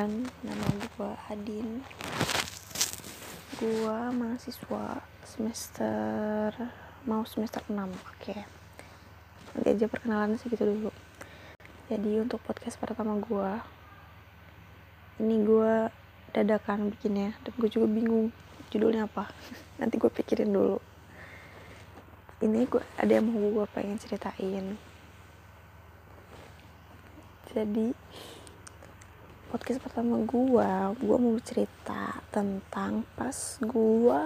Perkenalkan, nama gue Adin. Gue mahasiswa semester mau semester 6 Oke. Nanti aja perkenalan segitu dulu. Jadi untuk podcast pertama gue Ini gue dadakan bikinnya Dan gue juga bingung judulnya apa. Nanti gue pikirin dulu. Ini gue ada yang mau gue pengen ceritain. Jadi podcast pertama gua. Gua mau cerita tentang pas gua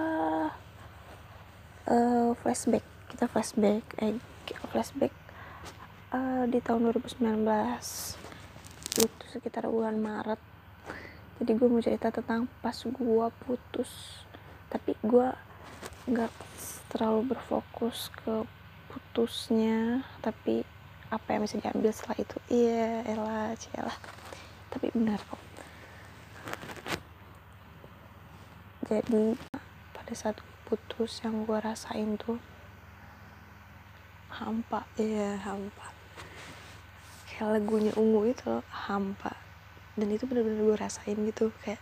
uh, flashback. Kita flashback eh flashback uh, di tahun 2019 itu sekitar bulan Maret. Jadi gue mau cerita tentang pas gua putus. Tapi gua nggak terlalu berfokus ke putusnya. Tapi apa yang bisa diambil setelah itu? Iya elah celah tapi benar kok. Jadi pada saat putus yang gue rasain tuh hampa. Ya hampa. Kayak lagunya ungu itu hampa. Dan itu benar-benar gue rasain gitu. Kayak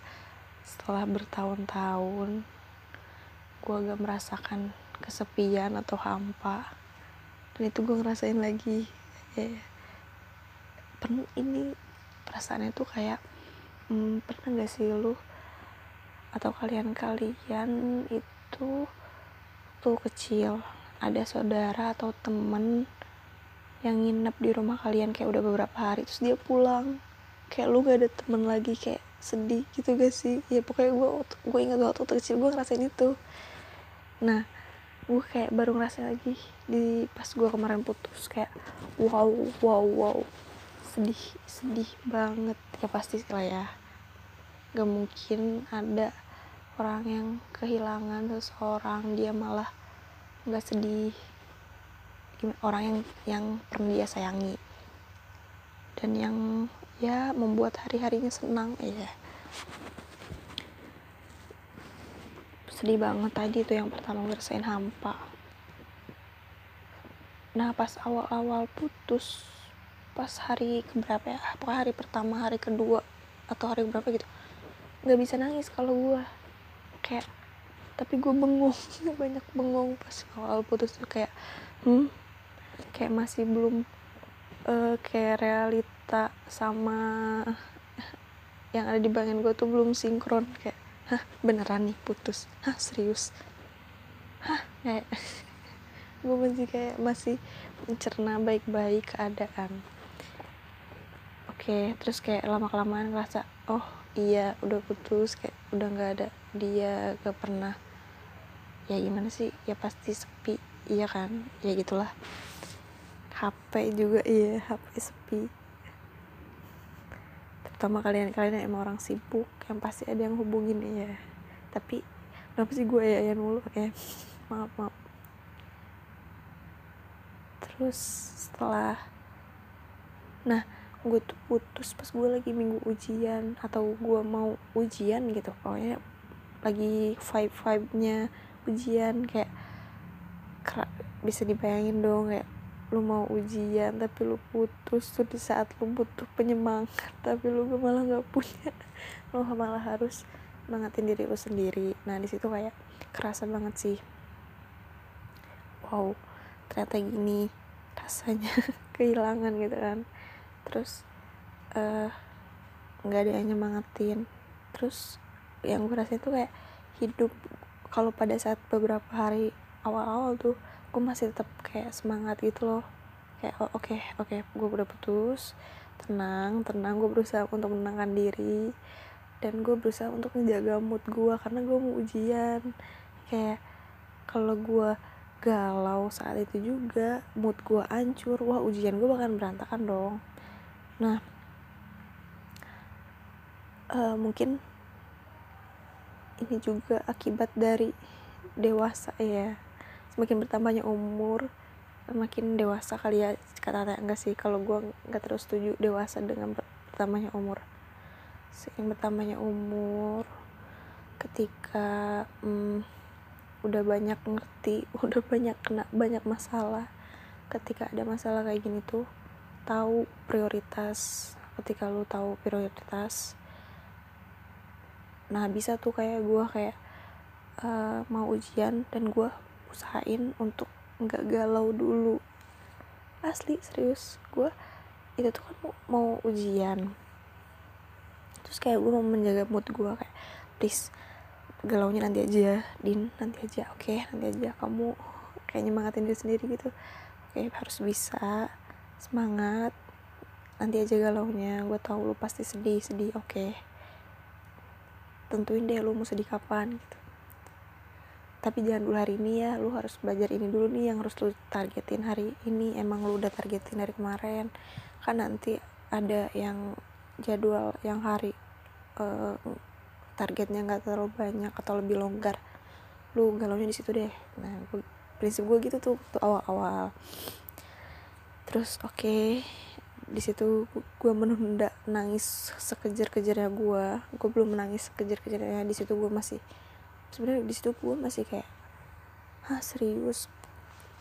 setelah bertahun-tahun gue agak merasakan kesepian atau hampa. Dan itu gue ngerasain lagi. Ya pernah ini perasaannya tuh kayak hmm, pernah gak sih lu atau kalian-kalian itu tuh kecil ada saudara atau temen yang nginep di rumah kalian kayak udah beberapa hari terus dia pulang? Kayak lu gak ada temen lagi kayak sedih gitu gak sih? Ya pokoknya gue gue ingat waktu kecil gue ngerasain itu. Nah gue kayak baru ngerasain lagi di pas gue kemarin putus kayak wow wow wow sedih sedih banget. Ya pasti lah ya. Gak mungkin ada orang yang kehilangan seseorang dia malah gak sedih. Orang yang yang pernah dia sayangi. Dan yang ya membuat hari-harinya senang ya sedih banget tadi tuh yang pertama ngerasain hampa. Nah pas awal-awal putus pas hari keberapa ya? Apakah hari pertama hari kedua atau hari berapa gitu. Nggak bisa nangis kalau gue kayak tapi gue bengong. Banyak bengong pas awal putus tuh. Kayak hmm kayak masih belum uh, kayak realita sama yang ada di bagian gue tuh belum sinkron. Kayak hah beneran nih putus? Hah serius? Hah kayak gue masih kayak masih mencerna baik-baik keadaan oke. Terus kayak lama kelamaan ngerasa oh iya udah putus kayak udah nggak ada dia gak pernah. Ya gimana sih? Ya pasti sepi. Iya kan? Ya gitulah. HP juga iya HP sepi. Terutama kalian-kalian yang emang orang sibuk yang pasti ada yang hubungin ya tapi kenapa sih gue ya yang mulu oke? Maaf maaf. Terus setelah nah gue tuh putus pas gue lagi minggu ujian atau gue mau ujian gitu. Pokoknya lagi vibe vibe nya ujian kayak bisa dibayangin dong kayak lu mau ujian tapi lu putus tuh di saat lu butuh penyemangat tapi lu malah nggak punya. Lu malah harus semangatin diri lu sendiri. Nah di situ kayak kerasa banget sih. Wow ternyata gini rasanya kehilangan gitu kan terus eh, nggak uh, ada yang nyemangatin. Terus yang gue rasain tuh kayak hidup kalau pada saat beberapa hari awal-awal tuh gue masih tetap kayak semangat gitu loh. Kayak oh, oke okay, oke okay, gue udah putus tenang tenang gue berusaha untuk menenangkan diri dan gue berusaha untuk menjaga mood gue karena gue mau ujian. Kayak kalau gue galau saat itu juga mood gue hancur wah ujian gue bahkan berantakan dong nah uh, mungkin ini juga akibat dari dewasa ya. Semakin bertambahnya umur semakin dewasa kali ya kata-kata enggak sih kalau gue nggak terus setuju dewasa dengan bertambahnya umur. Seiring bertambahnya umur ketika hmm, udah banyak ngerti udah banyak kena banyak masalah ketika ada masalah kayak gini tuh tahu prioritas ketika lu tahu prioritas nah bisa tuh kayak gue kayak uh, mau ujian dan gue usahain untuk nggak galau dulu. Asli serius gue itu tuh kan mau ujian. Terus kayak gue mau menjaga mood gue kayak please galaunya nanti aja din nanti aja oke okay, nanti aja kamu kayak nyemangatin diri sendiri gitu. Oke okay, harus bisa semangat. Nanti aja galaunya gue tahu lu pasti sedih sedih oke. Okay. tentuin deh lu mau sedih kapan gitu. Tapi jangan dulu hari ini ya lu harus belajar ini dulu nih yang harus lu targetin hari ini emang lu udah targetin dari kemarin. Kan nanti ada yang jadwal yang hari uh, targetnya nggak terlalu banyak atau lebih longgar. Lu galaunya di situ deh. Nah gua, prinsip gue gitu tuh waktu awal-awal terus oke okay, di situ gue menunda nangis sekejar-kejarnya gue gue belum menangis sekejar-kejarnya di situ gue masih sebenarnya di situ gue masih kayak ah serius?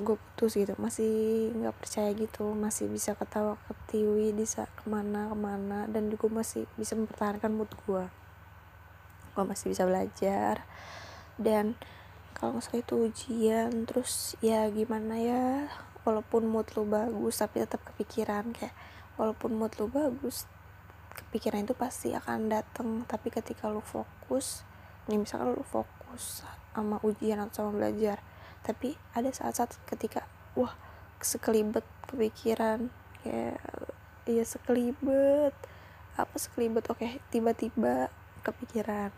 Gue putus gitu masih nggak percaya gitu masih bisa ketawa ketiwi bisa ke mana ke mana dan gue masih bisa mempertahankan mood gue gue masih bisa belajar dan kalau nggak itu ujian terus ya gimana ya walaupun mood lo bagus tapi tetap kepikiran kayak walaupun mood lo bagus kepikiran itu pasti akan datang tapi ketika lo fokus nih misalkan fokus fokus sama ujian atau sama belajar tapi ada saat-saat ketika wah sekelibet kepikiran kayak iya sekelibet apa sekelibet oke tiba-tiba kepikiran.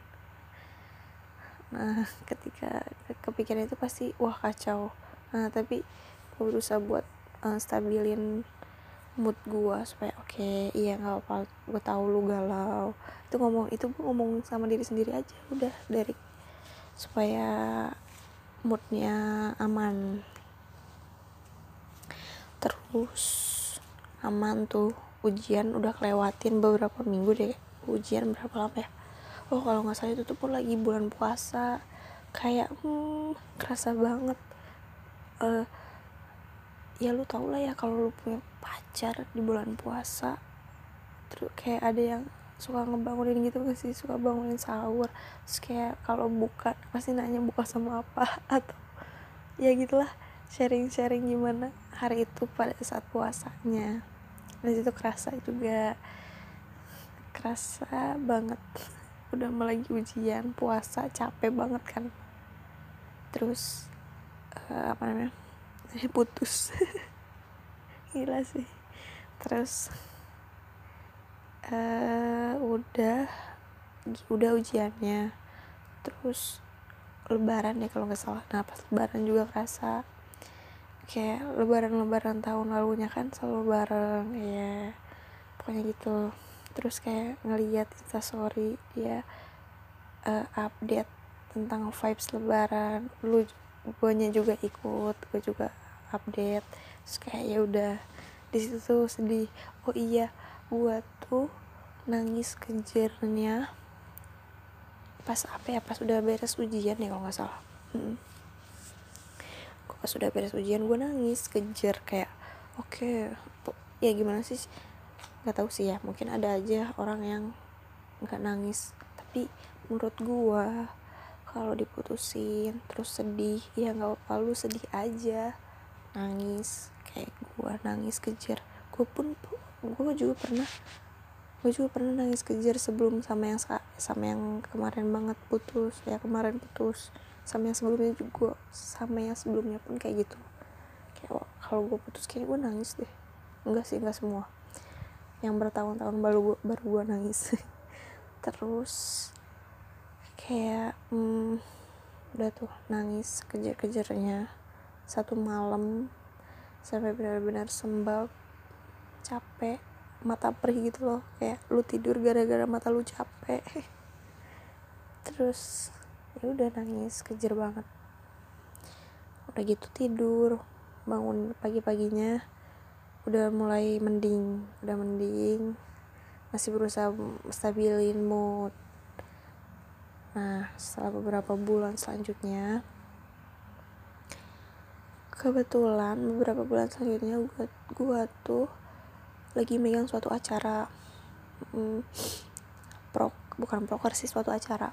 Nah ketika kepikiran itu pasti wah kacau. Nah tapi gue berusaha buat uh, stabilin mood gue supaya oke okay, iya nggak apa gue tahu lu galau. Itu ngomong itu gue ngomong sama diri sendiri aja udah dari supaya moodnya aman. Terus aman tuh ujian udah kelewatin beberapa minggu deh ujian berapa lama ya? Oh kalau nggak salah itu tuh pun lagi bulan puasa kayak hmm, kerasa banget. Uh, ya lu tau lah ya kalau lu punya pacar di bulan puasa terus kayak ada yang suka ngebangunin gitu gak sih? Suka bangunin sahur terus kayak kalau buka pasti nanya buka sama apa? Atau ya gitulah sharing-sharing gimana hari itu pada saat puasanya. Dan itu kerasa juga kerasa banget. Udah mulai ujian puasa capek banget kan. Terus uh, apa namanya putus. Gila sih. Terus uh, udah udah ujiannya. Terus lebaran ya kalau nggak salah. Nah pas lebaran juga kerasa. Kayak lebaran-lebaran tahun lalunya kan selalu bareng ya pokoknya gitu. Terus kayak ngeliat instastory dia uh, update tentang vibes lebaran. Lu guanya juga ikut gue juga update. Terus kayak ya udah. Di situ tuh sedih. Oh iya gue tuh nangis kejernya pas apa ya? Pas udah beres ujian ya kalau nggak salah. Hmm. pas udah beres ujian gue nangis kejer kayak oke okay, ya gimana sih? Nggak tahu sih ya mungkin ada aja orang yang nggak nangis. Tapi menurut gue kalau diputusin terus sedih ya nggak apa lu sedih aja nangis kayak gue nangis kejer gue pun gue juga pernah gue juga pernah nangis kejar sebelum sama yang sama yang kemarin banget putus ya kemarin putus. Sama yang sebelumnya juga sama yang sebelumnya pun kayak gitu. Kayak kalau gue putus kayak gue nangis deh. Enggak sih enggak semua. Yang bertahun-tahun baru gue baru gue nangis. Terus kayak hmm, udah tuh nangis kejar-kejarnya satu malam sampai benar-benar sembab capek mata perih gitu loh. Kayak lu tidur gara-gara mata lu capek. Terus ya udah nangis kejer banget. Udah gitu tidur bangun pagi-paginya udah mulai mending udah mending. Masih berusaha stabilin mood. Nah setelah beberapa bulan selanjutnya kebetulan beberapa bulan selanjutnya gua, gua tuh lagi megang suatu acara hmm, prok bukan proker sih suatu acara.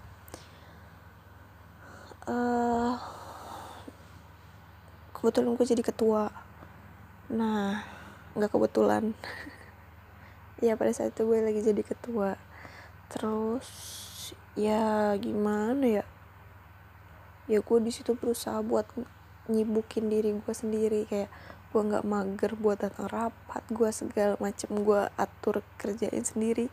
Uh, kebetulan gue jadi ketua. Nah nggak kebetulan. Ya pada saat itu gue lagi jadi ketua. Terus ya gimana ya? Ya gue di situ berusaha buat nyibukin diri gue sendiri kayak gue nggak mager buat datang rapat gue segala macem gue atur kerjain sendiri.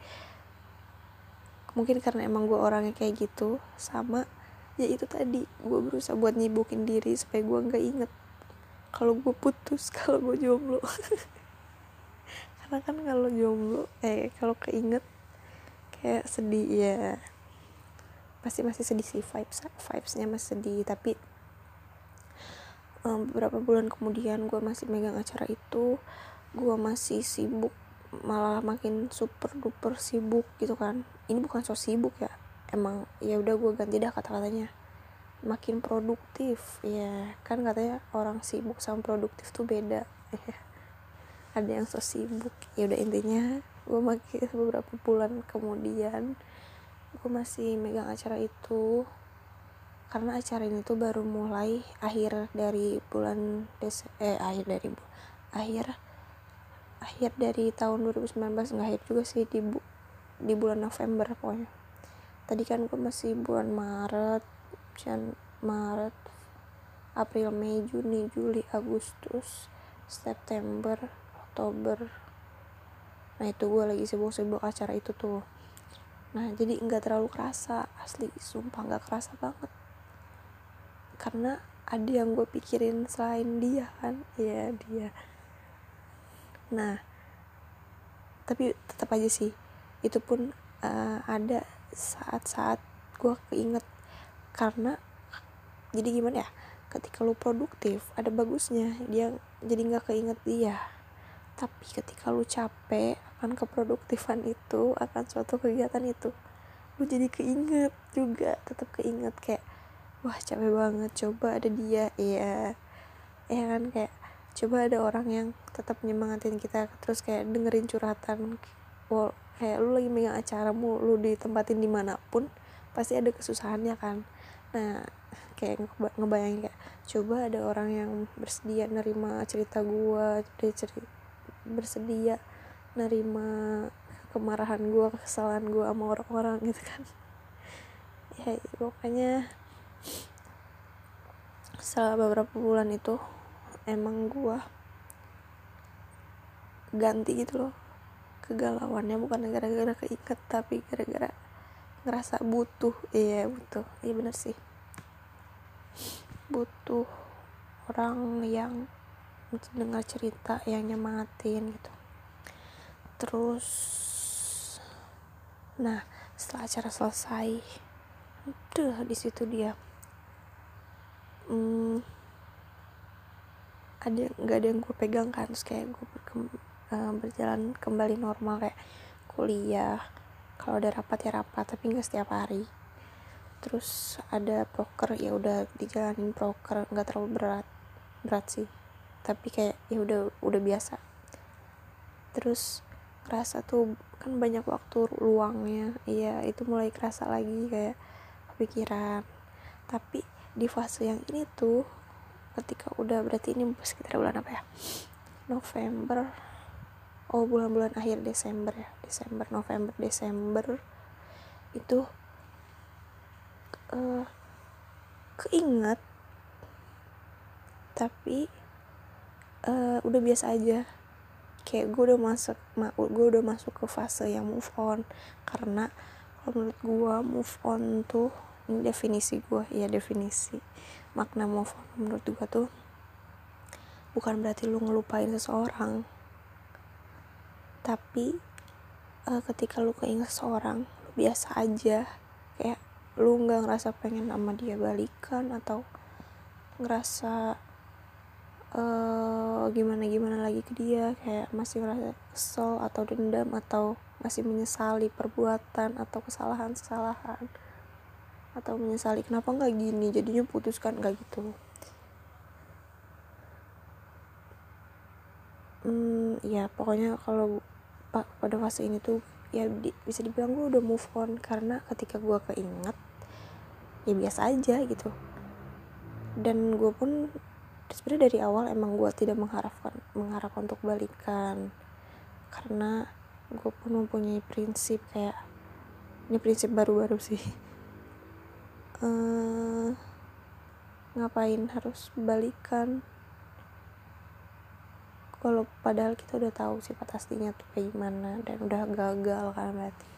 Mungkin karena emang gue orangnya kayak gitu sama ya itu tadi gue berusaha buat nyibukin diri supaya gue nggak inget kalau gue putus kalau gue jomblo. Karena kan kalau jomblo eh kalau keinget kayak sedih ya. Pasti masih sedih sih vibes vibesnya masih sedih tapi um, beberapa bulan kemudian gue masih megang acara itu gue masih sibuk malah makin super duper sibuk gitu kan. Ini bukan so sibuk ya emang ya udah gue ganti dah kata-katanya. Makin produktif ya kan katanya orang sibuk sama produktif tuh beda. Ada yang so sibuk. Ya udah intinya gue makin beberapa bulan kemudian gue masih megang acara itu karena acara ini tuh baru mulai akhir dari bulan des eh akhir dari bu akhir akhir dari tahun 2019 nggak akhir juga sih di bu di bulan November pokoknya. Tadi kan gue masih bulan Maret Jan Maret April Mei Juni Juli Agustus September Oktober. Nah itu gue lagi sibuk-sibuk acara itu tuh. Nah jadi nggak terlalu kerasa asli sumpah nggak kerasa banget karena ada yang gue pikirin selain dia kan? Ya dia. Nah tapi tetap aja sih itu pun uh, ada saat-saat gue keinget. Karena jadi gimana ya ketika lu produktif ada bagusnya dia jadi nggak keinget dia. Tapi ketika lu capek akan keproduktifan itu akan suatu kegiatan itu lu jadi keinget juga tetap keinget kayak wah capek banget. Coba ada dia. Ya ya kan kayak coba ada orang yang tetap nyemangatin kita terus kayak dengerin curhatan. Wow, kayak lu lagi megang acaramu lu ditempatin di mana pun pasti ada kesusahannya kan. Nah kayak ngebayangin kayak coba ada orang yang bersedia nerima cerita gua cerita bersedia nerima kemarahan gua kesalahan gua sama orang-orang gitu kan. Ya pokoknya setelah beberapa bulan itu emang gue ganti gitu loh. Kegalauannya bukan gara-gara keikat tapi gara-gara ngerasa butuh. Iya butuh. Iya bener sih. Butuh orang yang dengar cerita yang nyemangatin gitu. Terus nah setelah acara selesai tuh di situ dia hmm, ada nggak ada yang gue pegang kan terus kayak gue berkem, uh, berjalan kembali normal kayak kuliah. Kalau ada rapat ya rapat tapi nggak setiap hari. Terus ada proker ya udah dijalanin proker nggak terlalu berat berat sih. Tapi kayak ya udah udah biasa. Terus kerasa tuh kan banyak waktu luangnya. Iya itu mulai kerasa lagi kayak kepikiran. Tapi di fase yang ini tuh ketika udah berarti ini sekitar bulan apa ya? November. Oh bulan-bulan akhir Desember ya. Desember November Desember. Itu uh, keinget tapi uh, udah biasa aja. Kayak gue udah masuk gue udah masuk ke fase yang move on. Karena kalau menurut gue move on tuh ini definisi gue ya definisi makna move on menurut gue tuh bukan berarti lu ngelupain seseorang tapi uh, ketika lu keinget seseorang lu biasa aja. Kayak lu nggak ngerasa pengen sama dia balikan atau ngerasa uh, gimana gimana lagi ke dia. Kayak masih ngerasa kesel atau dendam atau masih menyesali perbuatan atau kesalahan kesalahan atau menyesali kenapa nggak gini? Jadinya putuskan nggak gitu. Hmm ya pokoknya kalau pada fase ini tuh ya di, bisa dibilang gue udah move on. Karena ketika gue keinget ya biasa aja gitu. Dan gue pun sebenarnya dari awal emang gue tidak mengharapkan mengharapkan untuk balikan. Karena gue pun mempunyai prinsip kayak ini prinsip baru-baru sih uh, ngapain harus balikan? Kalau padahal kita udah tahu sifat aslinya tuh kayak gimana dan udah gagal kan berarti.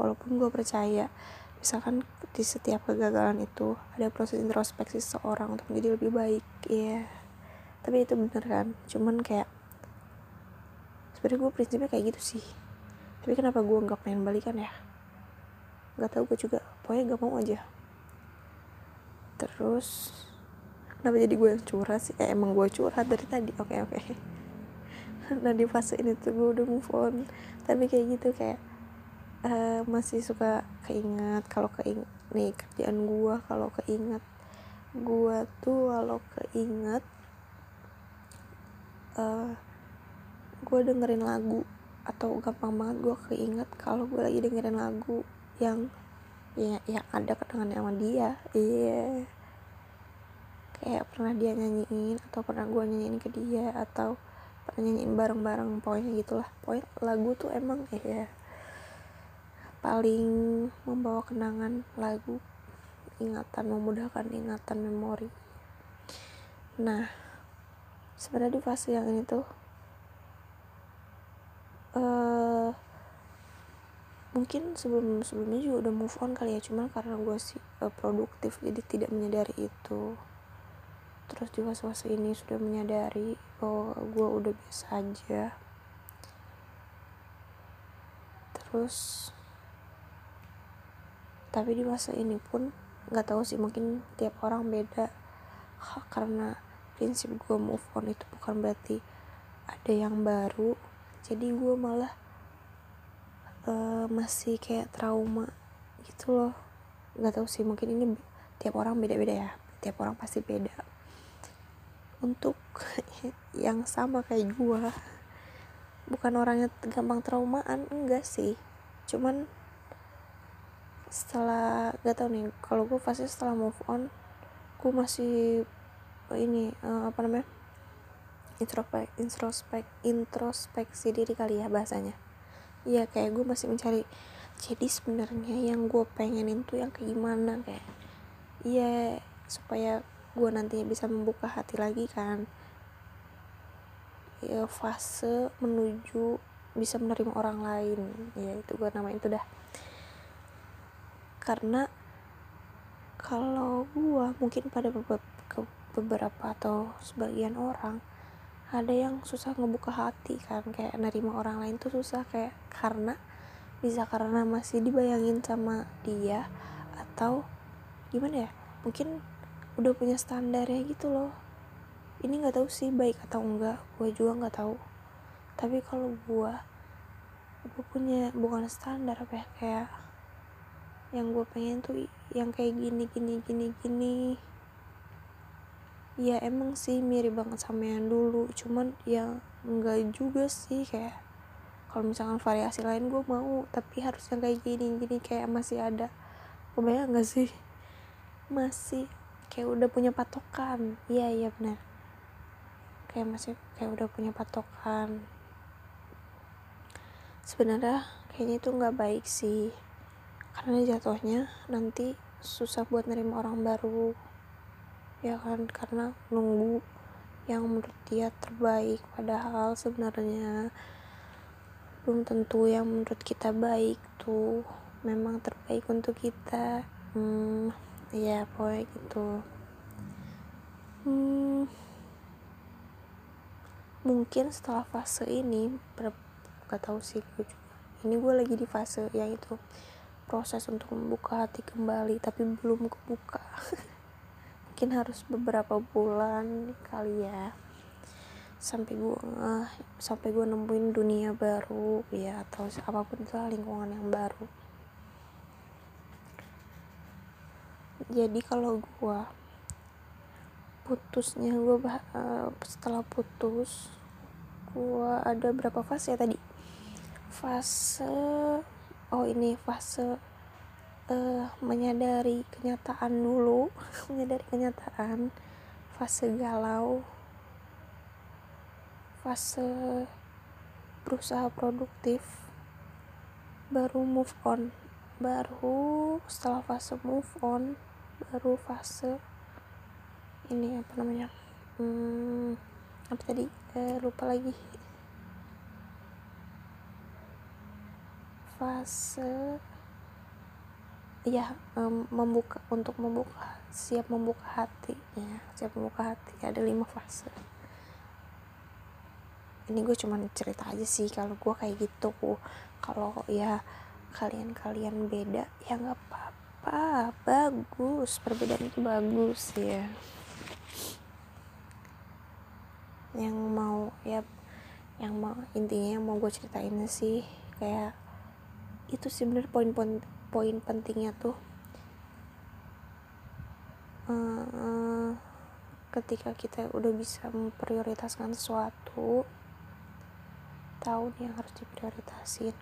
Walaupun gue percaya misalkan di setiap kegagalan itu ada proses introspeksi seseorang untuk menjadi lebih baik ya tapi itu bener kan? Cuman kayak sebenarnya gue prinsipnya kayak gitu sih. Tapi kenapa gue nggak pengen balikan ya? Nggak tahu gue juga pokoknya gak mau aja. Terus kenapa jadi gue yang curhat sih? Eh, emang gue curhat dari tadi. Oke okay, oke. Okay. nah di fase ini tuh gue udah move on. Tapi kayak gitu kayak uh, masih suka keinget kalau keinget nih kerjaan gue kalau keinget gue tuh kalau keinget uh, gue dengerin lagu. Atau gampang banget gue keinget kalau gue lagi dengerin lagu yang ya yang ada kenangan sama dia iya. Kayak pernah dia nyanyiin atau pernah gue nyanyiin ke dia atau pernah nyanyiin bareng-bareng pokoknya gitulah. Pokoknya lagu tuh emang ya paling membawa kenangan lagu ingatan memudahkan ingatan memori. Nah sebenarnya di fase yang ini tuh uh, mungkin sebelum sebelumnya juga udah move on kali ya cuma karena gue sih uh, produktif jadi tidak menyadari itu. Terus di fase-fase ini sudah menyadari bahwa gue udah biasa aja. Terus tapi di masa ini pun nggak tahu sih mungkin tiap orang beda. Karena prinsip gue move on itu bukan berarti ada yang baru jadi gue malah uh, masih kayak trauma gitu loh. Nggak tahu sih mungkin ini tiap orang beda-beda ya. Tiap orang pasti beda. Untuk yang sama kayak gue bukan orangnya gampang traumaan enggak sih. Cuman setelah gak tau nih kalau gue pasti setelah move on gue masih ini uh, apa namanya introspek introspek introspeksi diri kali ya bahasanya iya kayak gue masih mencari. Jadi sebenarnya yang gue pengenin tuh yang kayak gimana kayak iya supaya gue nantinya bisa membuka hati lagi kan. Ya fase menuju bisa menerima orang lain. Ya itu gue namain itu dah. Karena kalau gue mungkin pada beberapa atau sebagian orang ada yang susah ngebuka hati kan kayak nerima orang lain tuh susah kayak karena bisa karena masih dibayangin sama dia atau gimana ya mungkin udah punya standarnya gitu loh. Ini nggak tahu sih baik atau enggak gue juga nggak tahu. Tapi kalau gue gue punya bukan standar apa ya kayak yang gue pengen tuh yang kayak gini gini gini gini ya emang sih mirip banget sama yang dulu. Cuman ya enggak juga sih kayak kalau misalkan variasi lain gue mau tapi harus yang kayak gini gini kayak masih ada. Kebayang gak sih? Masih kayak udah punya patokan. Iya iya benar. Kayak masih kayak udah punya patokan. Sebenarnya kayaknya itu nggak baik sih. Karena jatuhnya nanti susah buat nerima orang baru ya kan karena nunggu yang menurut dia terbaik. Padahal sebenarnya belum tentu yang menurut kita baik tuh memang terbaik untuk kita. Hmm, ya pokoknya gitu. Hmm, mungkin setelah fase ini gak tahu sih gue juga. Ini gue lagi di fase yang itu proses untuk membuka hati kembali tapi belum kebuka mungkin harus beberapa bulan kali ya. Sampai gue uh, sampai gue nemuin dunia baru ya atau apa pun itu lingkungan yang baru. Jadi kalau gue putusnya gue uh, setelah putus gue ada berapa fase ya tadi? Fase oh ini fase uh, menyadari kenyataan dulu menyadari kenyataan fase galau fase berusaha produktif baru move on. Baru setelah fase move on baru fase ini apa namanya hmm, apa tadi eh, lupa lagi. Fase ya um, membuka untuk membuka siap membuka hati ya siap membuka hati. Ada lima fase. Ini gue cuman cerita aja sih kalau gue kayak gitu. Kalau ya kalian-kalian beda ya nggak apa-apa. Bagus perbedaan itu bagus ya. Yang mau ya yang mau intinya yang mau gue ceritain sih kayak itu sih bener poin-poin poin pentingnya tuh uh, ketika kita udah bisa memprioritaskan sesuatu tahun yang harus diprioritasin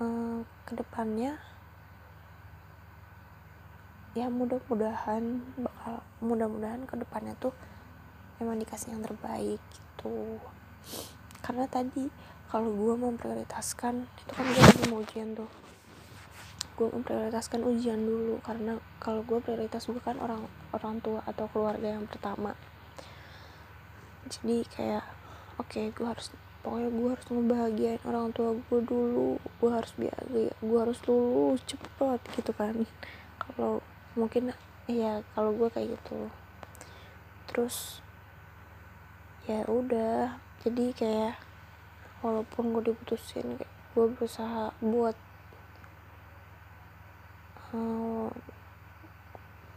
uh, ke depannya ya mudah-mudahan bakal mudah-mudahan ke depannya tuh emang dikasih yang terbaik gitu. Karena tadi kalau gue memprioritaskan itu kan gue mau ujian tuh gue memprioritaskan ujian dulu karena kalau gue prioritas gue kan orang orang tua atau keluarga yang pertama. Jadi kayak oke okay, gue harus pokoknya gue harus ngebahagiain orang tua gue dulu gue harus biar gue harus lulus cepet gitu kan. Kalau mungkin ya kalau gue kayak gitu. Terus ya udah jadi kayak walaupun gue diputusin gue berusaha buat uh,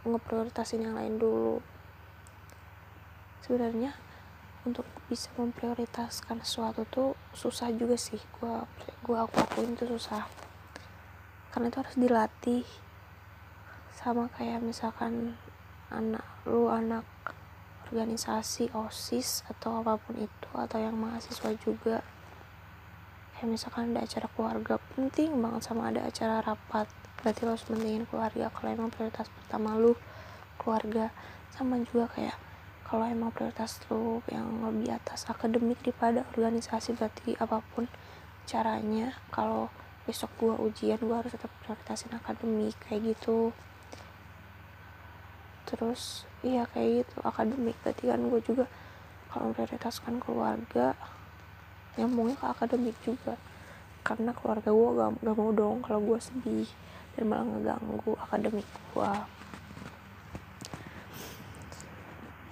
ngeprioritasin yang lain dulu. Sebenarnya untuk bisa memprioritaskan sesuatu tuh susah juga sih. Gua gua aku akuin itu susah. Karena itu harus dilatih. Sama kayak misalkan anak lu anak organisasi osis atau apa pun itu atau yang mahasiswa juga kayak misalkan ada acara keluarga penting banget sama ada acara rapat. Berarti lo harus pentingin keluarga. Kalau emang prioritas pertama lu keluarga. Sama juga kayak kalau emang prioritas lu yang lebih atas akademik daripada organisasi berarti apa pun caranya kalau besok gua ujian gua harus tetap prioritasin akademik kayak gitu. Terus iya kayak gitu akademik. Berarti kan gue juga kalau prioritaskan keluarga nyambungnya ke akademik juga. Karena keluarga gue gak, gak mau dong kalau gue sedih dan malah ngeganggu akademik gua.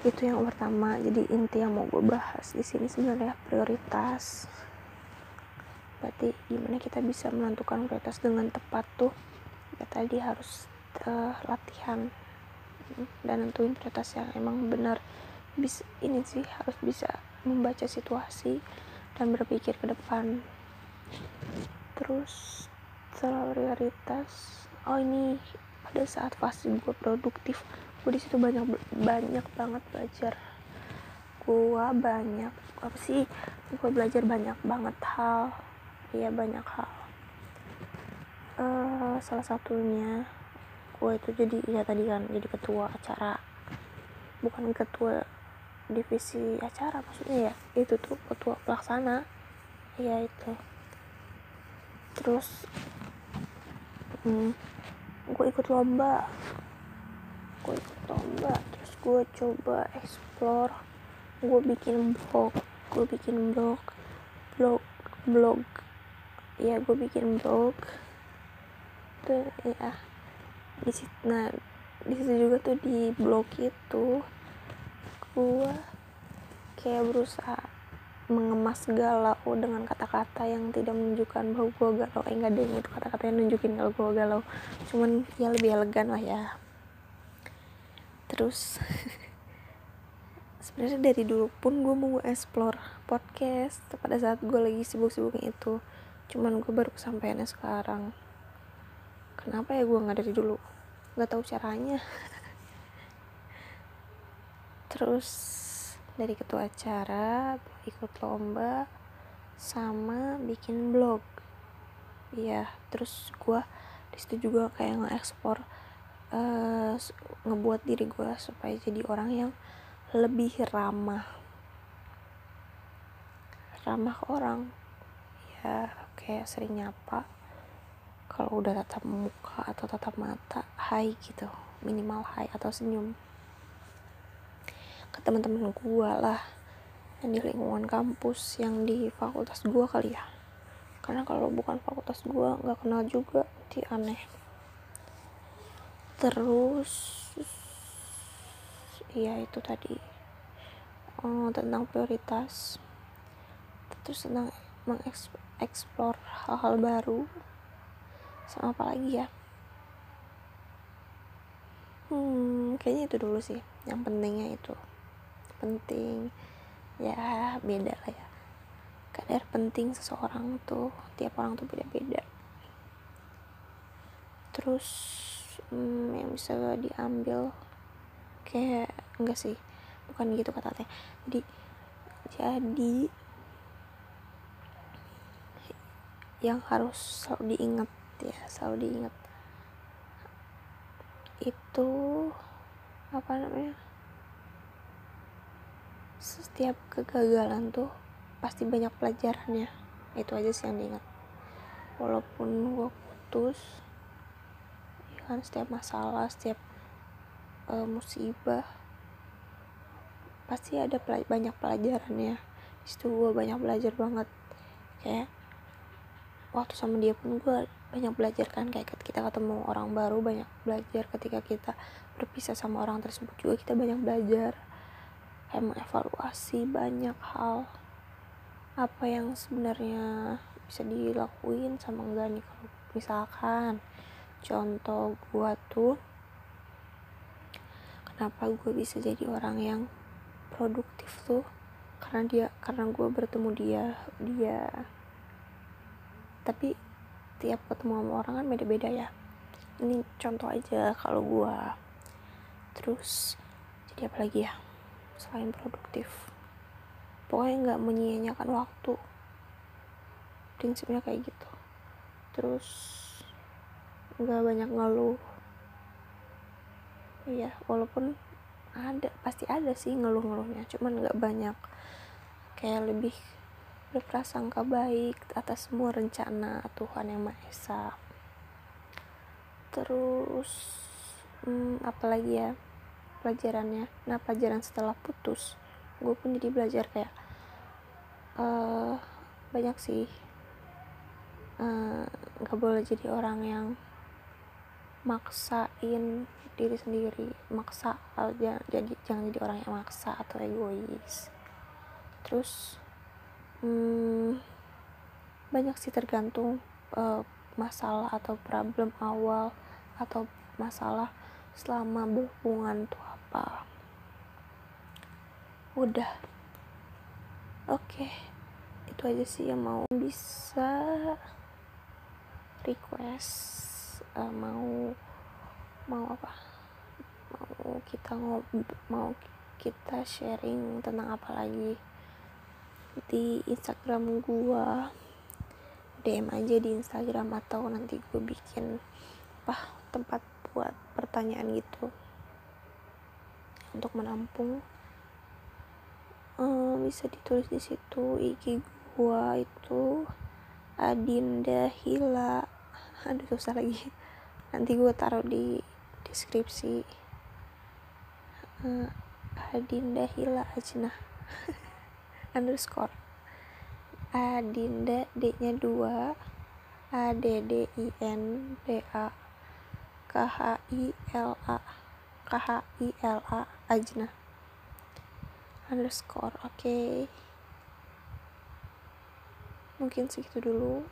Itu yang pertama. Jadi inti yang mau gue bahas di sini sebenarnya prioritas. Berarti gimana kita bisa menentukan prioritas dengan tepat tuh? Ya tadi harus uh, latihan. Dan nentuin prioritas yang emang benar. Bisa ini sih harus bisa membaca situasi dan berpikir ke depan. Terus prioritas oh ini pada saat fase gue produktif. Gue di situ banyak banyak banget belajar. Gue banyak apa sih? Gue belajar banyak banget hal. Iya banyak hal. Uh, salah satunya gue itu jadi ya tadi kan jadi ketua acara. Bukan ketua divisi acara maksudnya ya itu tuh ketua pelaksana. Ya itu. Terus hmm, gue ikut lomba. Gue ikut lomba terus gue coba explore. Gue bikin blog gue bikin blog blog blog. Ya gue bikin blog. Tuh ya di situ nah di situ juga tuh di blog itu gue kayak berusaha mengemas galau dengan kata-kata yang tidak menunjukkan bahwa gue galau. Eh enggak deh itu kata-kata yang nunjukin kalau gue galau. Cuman ya lebih elegan lah ya. Terus sebenarnya dari dulu pun gue mau explore podcast pada saat gue lagi sibuk-sibuknya itu. Cuman gue baru kesampaiannya sekarang. Kenapa ya gue nggak dari dulu? Nggak tahu caranya terus dari ketua acara ikut lomba sama bikin blog. Iya terus gue di situ juga kayak nge-explore uh, ngebuat diri gue supaya jadi orang yang lebih ramah. Ramah ke orang. Ya kayak sering nyapa kalau udah tatap muka atau tatap mata hai gitu. Minimal hai atau senyum teman-teman gue lah. Yang di lingkungan kampus yang di fakultas gue kali ya. Karena kalau bukan fakultas gue nggak kenal juga di aneh. Terus iya itu tadi. Oh, tentang prioritas. Terus tentang mengeksplor hal-hal baru. Sama apa lagi ya? Hmm kayaknya itu dulu sih yang pentingnya itu penting. Ya beda lah ya. Kadar penting seseorang tuh tiap orang tuh beda-beda. Terus hmm, yang bisa diambil kayak enggak sih bukan gitu kata teh jadi jadi yang harus selalu diingat ya selalu diingat. Itu apa namanya setiap kegagalan tuh pasti banyak pelajarannya. Itu aja sih yang diingat. Walaupun gue putus ya kan setiap masalah setiap uh, musibah pasti ada pel banyak pelajarannya. Itu gue banyak belajar banget. Kayak waktu sama dia pun gue banyak belajar kan kayak kita ketemu orang baru banyak belajar. Ketika kita berpisah sama orang tersebut juga kita banyak belajar kayak mengevaluasi banyak hal. Apa yang sebenarnya bisa dilakuin sama enggak nih kalau misalkan? Contoh gua tuh kenapa gue bisa jadi orang yang produktif tuh? Karena dia karena gue bertemu dia dia tapi tiap ketemu sama orang kan beda-beda ya. Ini contoh aja kalau gue terus jadi apa lagi ya selain produktif. Pokoknya nggak menyia-nyiakan waktu. Prinsipnya kayak gitu. Terus nggak banyak ngeluh. Iya walaupun ada pasti ada sih ngeluh-ngeluhnya. Cuman nggak banyak kayak lebih berprasangka baik atas semua rencana Tuhan yang Maha Esa. Terus hmm, apalagi ya pelajarannya. Nah pelajaran setelah putus gue pun jadi belajar kayak uh, banyak sih. Uh, eh, gak boleh jadi orang yang maksain diri sendiri. Maksa uh, jangan jadi jangan jadi orang yang maksa atau egois. Terus hmm, banyak sih tergantung uh, masalah atau problem awal atau masalah selama berhubungan tuh apa? Udah. Oke. Okay. itu aja sih yang mau bisa request uh, mau mau apa? Mau kita ngob mau kita sharing tentang apa lagi? Di Instagram gua. DM aja di Instagram atau nanti gue bikin apa tempat buat pertanyaan gitu untuk menampung uh, bisa ditulis di situ IG gua itu Adinda Hila. Aduh susah lagi. Nanti gua taruh di deskripsi. Uh, Adinda Hila Ajna underscore. Adinda D nya 2 A D D I N D A K H I L A K H A Ajna. Underscore oke. Okay. mungkin segitu dulu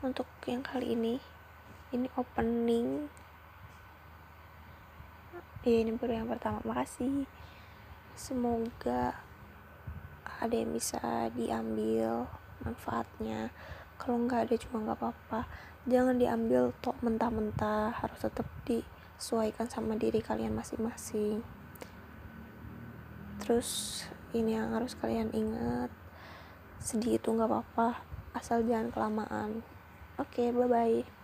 untuk yang kali ini. Ini opening. Ya ini baru yang pertama. Makasih. Semoga ada yang bisa diambil manfaatnya. Kalau nggak ada juga nggak apa-apa. Jangan diambil tok mentah-mentah harus tetap di sesuaikan sama diri kalian masing-masing. Terus ini yang harus kalian ingat sedih itu nggak apa-apa asal jangan kelamaan. Oke okay, bye bye